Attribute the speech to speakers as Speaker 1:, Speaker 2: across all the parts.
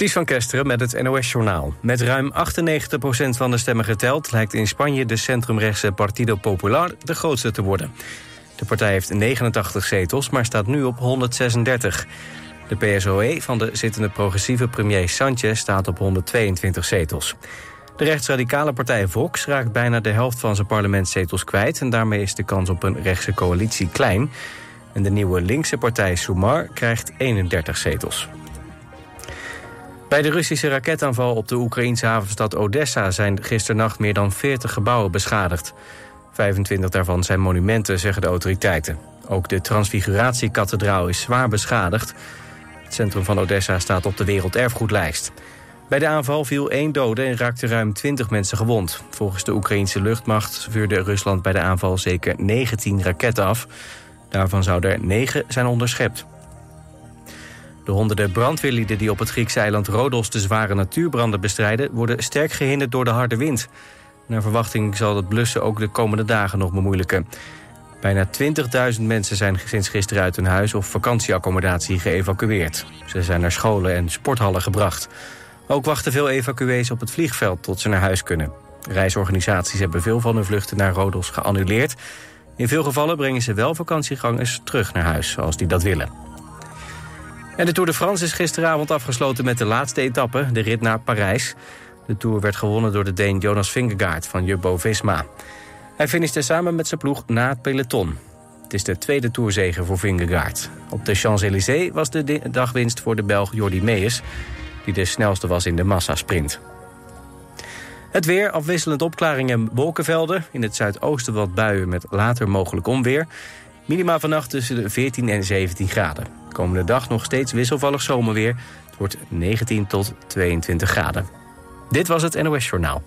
Speaker 1: Ties van Kesteren met het NOS-journaal. Met ruim 98% van de stemmen geteld... lijkt in Spanje de centrumrechtse Partido Popular de grootste te worden. De partij heeft 89 zetels, maar staat nu op 136. De PSOE van de zittende progressieve premier Sanchez staat op 122 zetels. De rechtsradicale partij Vox raakt bijna de helft van zijn parlementszetels kwijt... en daarmee is de kans op een rechtse coalitie klein. En de nieuwe linkse partij Sumar krijgt 31 zetels. Bij de Russische raketaanval op de Oekraïnse havenstad Odessa... zijn gisternacht meer dan 40 gebouwen beschadigd. 25 daarvan zijn monumenten, zeggen de autoriteiten. Ook de Transfiguratiekathedraal is zwaar beschadigd. Het centrum van Odessa staat op de werelderfgoedlijst. Bij de aanval viel één dode en raakten ruim 20 mensen gewond. Volgens de Oekraïnse luchtmacht vuurde Rusland bij de aanval zeker 19 raketten af. Daarvan zouden er 9 zijn onderschept. De honderden brandweerlieden die op het Griekse eiland Rodos... de zware natuurbranden bestrijden... worden sterk gehinderd door de harde wind. Naar verwachting zal het blussen ook de komende dagen nog bemoeilijken. Bijna 20.000 mensen zijn sinds gisteren uit hun huis... of vakantieaccommodatie geëvacueerd. Ze zijn naar scholen en sporthallen gebracht. Ook wachten veel evacuees op het vliegveld tot ze naar huis kunnen. Reisorganisaties hebben veel van hun vluchten naar Rodos geannuleerd. In veel gevallen brengen ze wel vakantiegangers terug naar huis... als die dat willen. En de Tour de France is gisteravond afgesloten met de laatste etappe, de rit naar Parijs. De Tour werd gewonnen door de Deen Jonas Vingegaard van Jumbo-Visma. Hij finishte samen met zijn ploeg na het peloton. Het is de tweede Tourzege voor Vingegaard. Op de Champs-Élysées was de dagwinst voor de Belg Jordi Meijers... die de snelste was in de massasprint. Het weer, afwisselend opklaringen en wolkenvelden. In het zuidoosten wat buien met later mogelijk onweer. Minima vannacht tussen de 14 en 17 graden. Komende dag nog steeds wisselvallig zomerweer. Het wordt 19 tot 22 graden. Dit was het NOS Journaal.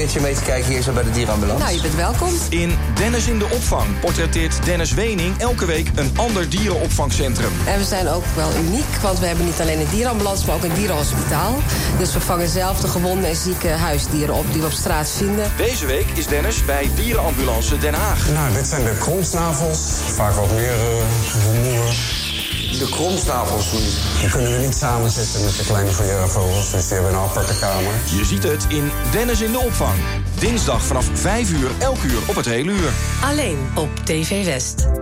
Speaker 2: Keertje mee te kijken hier zo bij de dierenambulance.
Speaker 3: Nou, je bent welkom.
Speaker 4: In Dennis in de opvang portretteert Dennis Wening elke week een ander dierenopvangcentrum.
Speaker 3: En we zijn ook wel uniek, want we hebben niet alleen een dierenambulance, maar ook een dierenhospitaal. Dus we vangen zelf de gewonde en zieke huisdieren op die we op straat vinden.
Speaker 4: Deze week is Dennis bij Dierenambulance Den Haag.
Speaker 5: Nou, dit zijn de kromsnavels, vaak wat meer uh,
Speaker 2: de kromstapels niet.
Speaker 5: Die kunnen we niet samen zitten met de kleine vogels, dus die hebben een aparte kamer.
Speaker 4: Je ziet het in Dennis in de opvang. Dinsdag vanaf 5 uur, elk uur op het hele uur.
Speaker 6: Alleen op TV West.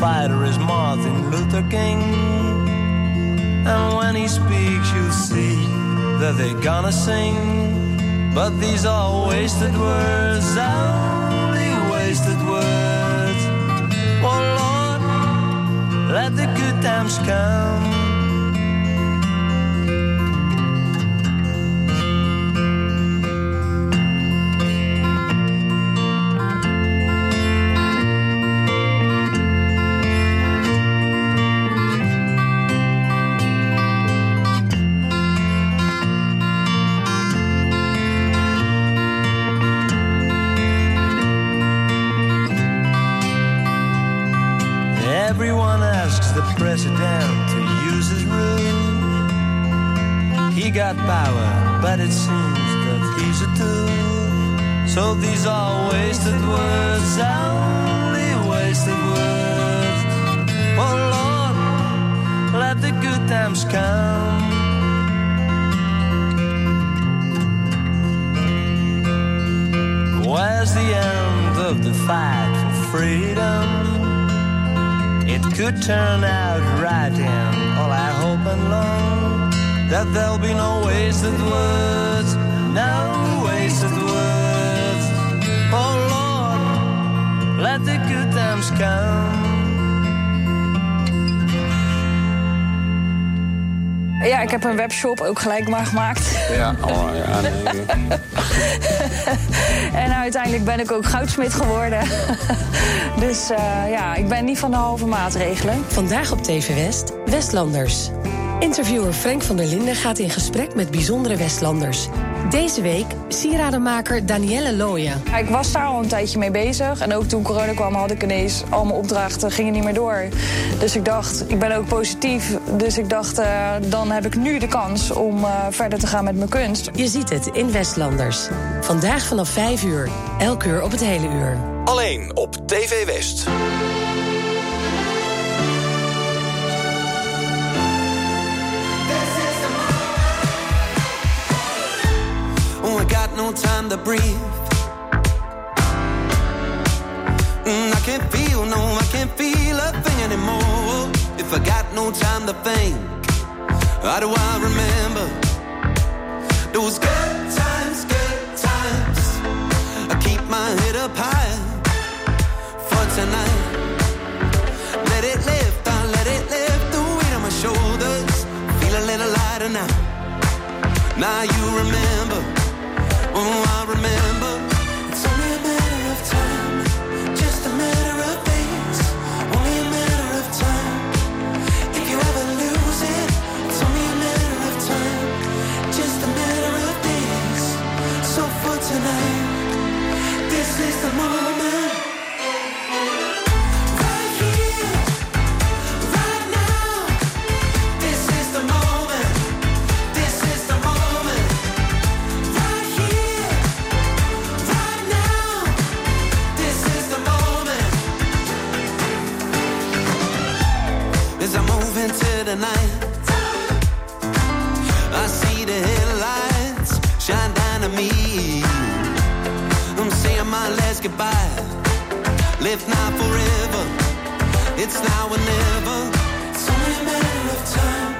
Speaker 7: fighter is
Speaker 8: Martin Luther King. And when he speaks, you'll see that they're gonna sing. But these are wasted words, only wasted words. Oh Lord, let the good times come.
Speaker 9: Ik heb een webshop ook gelijk maar gemaakt.
Speaker 5: Ja, oh, ja nee.
Speaker 9: en uiteindelijk ben ik ook goudsmid geworden. dus uh, ja, ik ben niet van de halve maatregelen.
Speaker 3: Vandaag op TV West, Westlanders. Interviewer Frank van der Linden gaat in gesprek met bijzondere Westlanders. Deze week sieradenmaker Danielle Looyen.
Speaker 9: Ik was daar al een tijdje mee bezig. En ook toen corona kwam had ik ineens al mijn opdrachten gingen niet meer door. Dus ik dacht, ik ben ook positief. Dus ik dacht, uh, dan heb ik nu de kans om uh, verder te gaan met mijn kunst.
Speaker 3: Je ziet het in Westlanders. Vandaag vanaf 5 uur. Elk uur op het hele uur.
Speaker 4: Alleen op TV West.
Speaker 10: Got no time to breathe. Mm, I can't feel, no, I can't feel a thing anymore. If I got no time to think, how do I remember those good times, good times? I keep my head up high for tonight. Let it lift, I let it lift the weight on my shoulders. Feel a little lighter now. Now you remember tonight, this is the moment. The night. I see the headlights shine down on me. I'm saying my last goodbye. Live now forever. It's now or never. It's only a matter of time.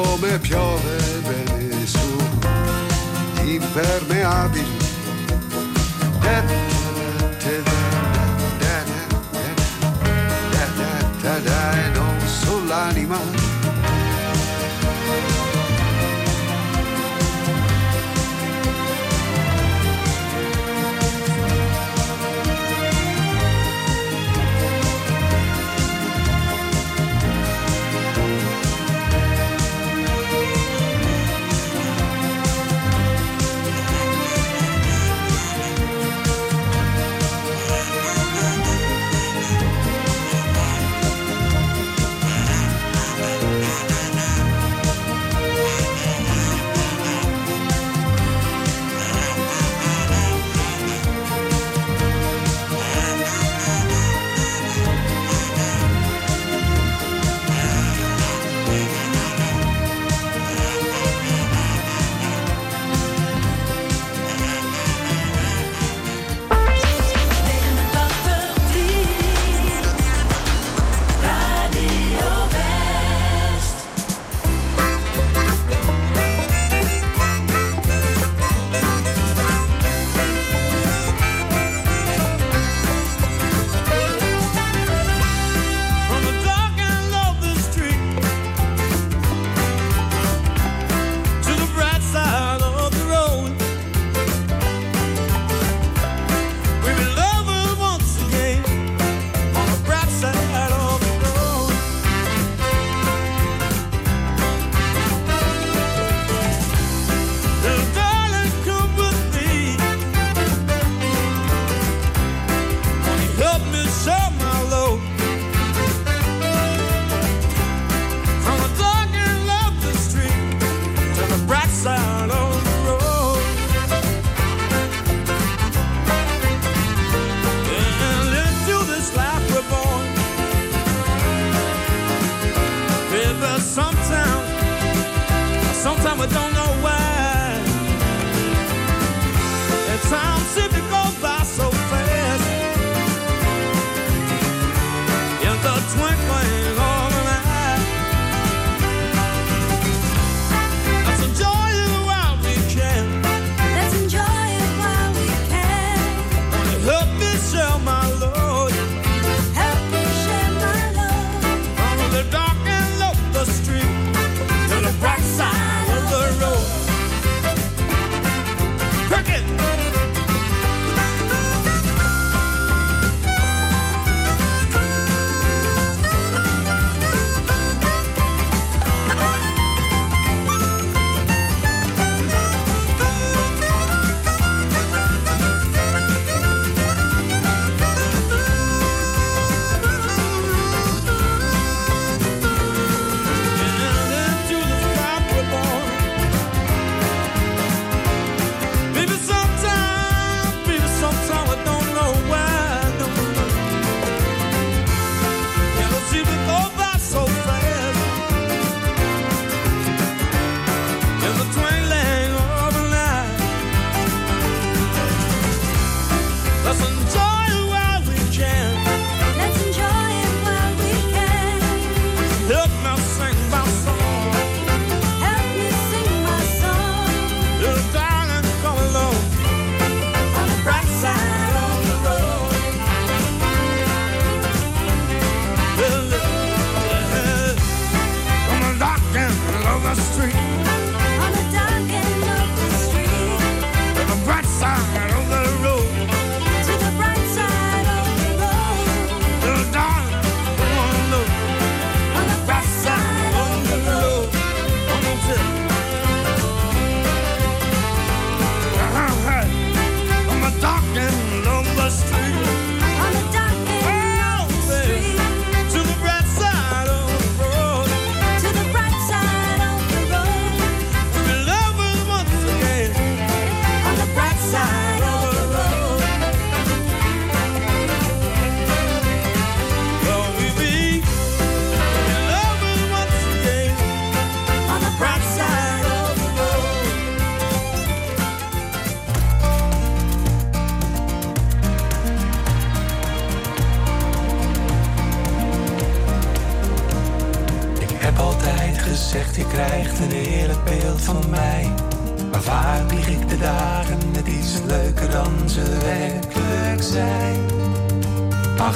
Speaker 11: Έρχομαι πιο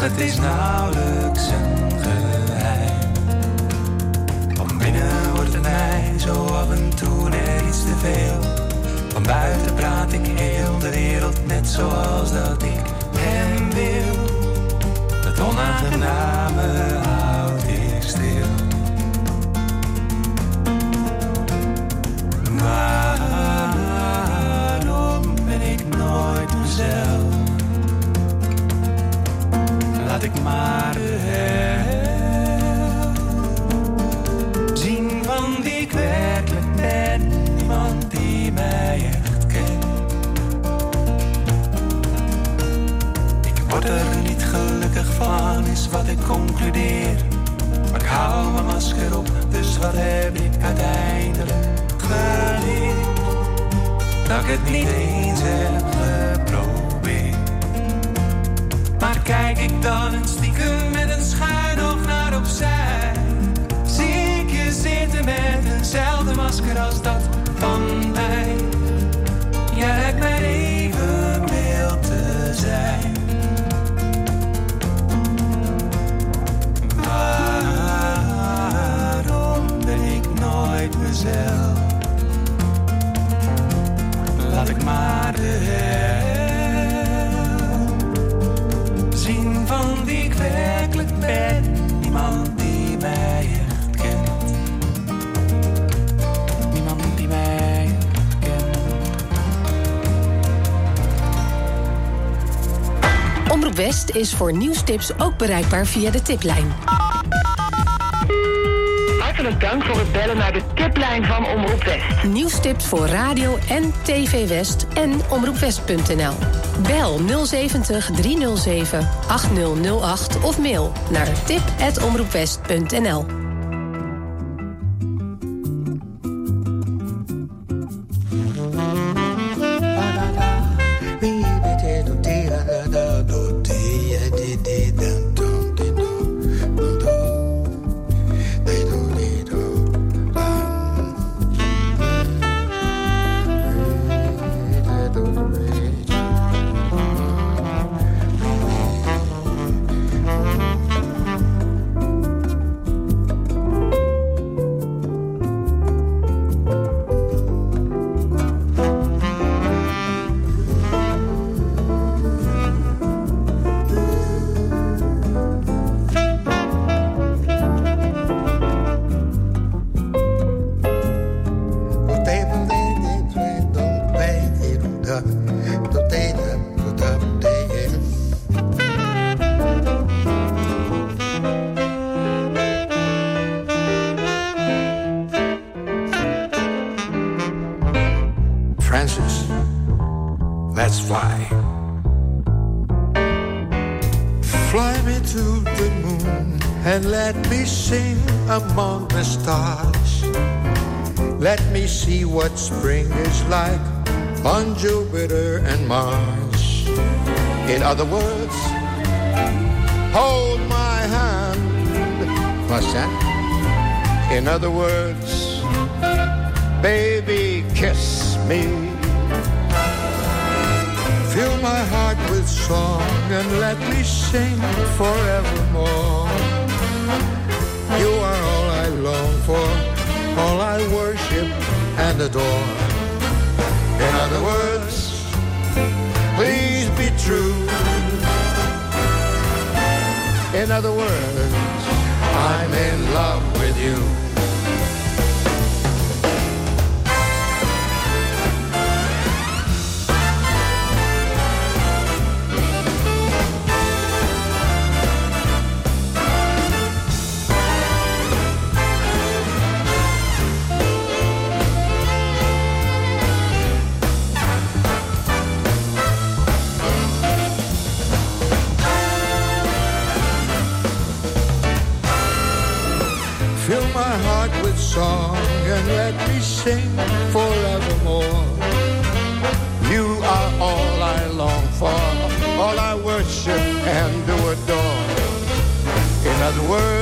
Speaker 11: het is nauwelijks een geheim. Van binnen wordt het mij zo af en toe net iets te veel. Van buiten praat ik heel de wereld net zoals dat ik hem wil. Het onaangename Maar ik hou mijn masker op, dus wat heb ik uiteindelijk geleerd? Dat ik het niet eens heb geprobeerd. Maar kijk ik dan een stiekem met een schuin oog naar opzij, zie ik je zitten met eenzelfde masker als dat Laat ik maar de hel zien van wie ik werkelijk ben. Niemand die mij echt kent. Niemand die mij kent.
Speaker 3: Omroep West is voor nieuwstips ook bereikbaar via de tiplijn.
Speaker 12: Dank voor het bellen naar de tiplijn van Omroep West.
Speaker 3: Nieuwstips voor radio en TV West en omroepwest.nl. Bel 070 307 8008 of mail naar tip.omroepwest.nl.
Speaker 13: and let me sing among the stars. Let me see what spring is like on Jupiter and Mars. In other words, hold my hand. What's that? In other words, baby, kiss me. Fill my heart with song and let me sing forevermore. Long for, all I worship and adore. In other words, please be true. In other words, I'm in love with you. In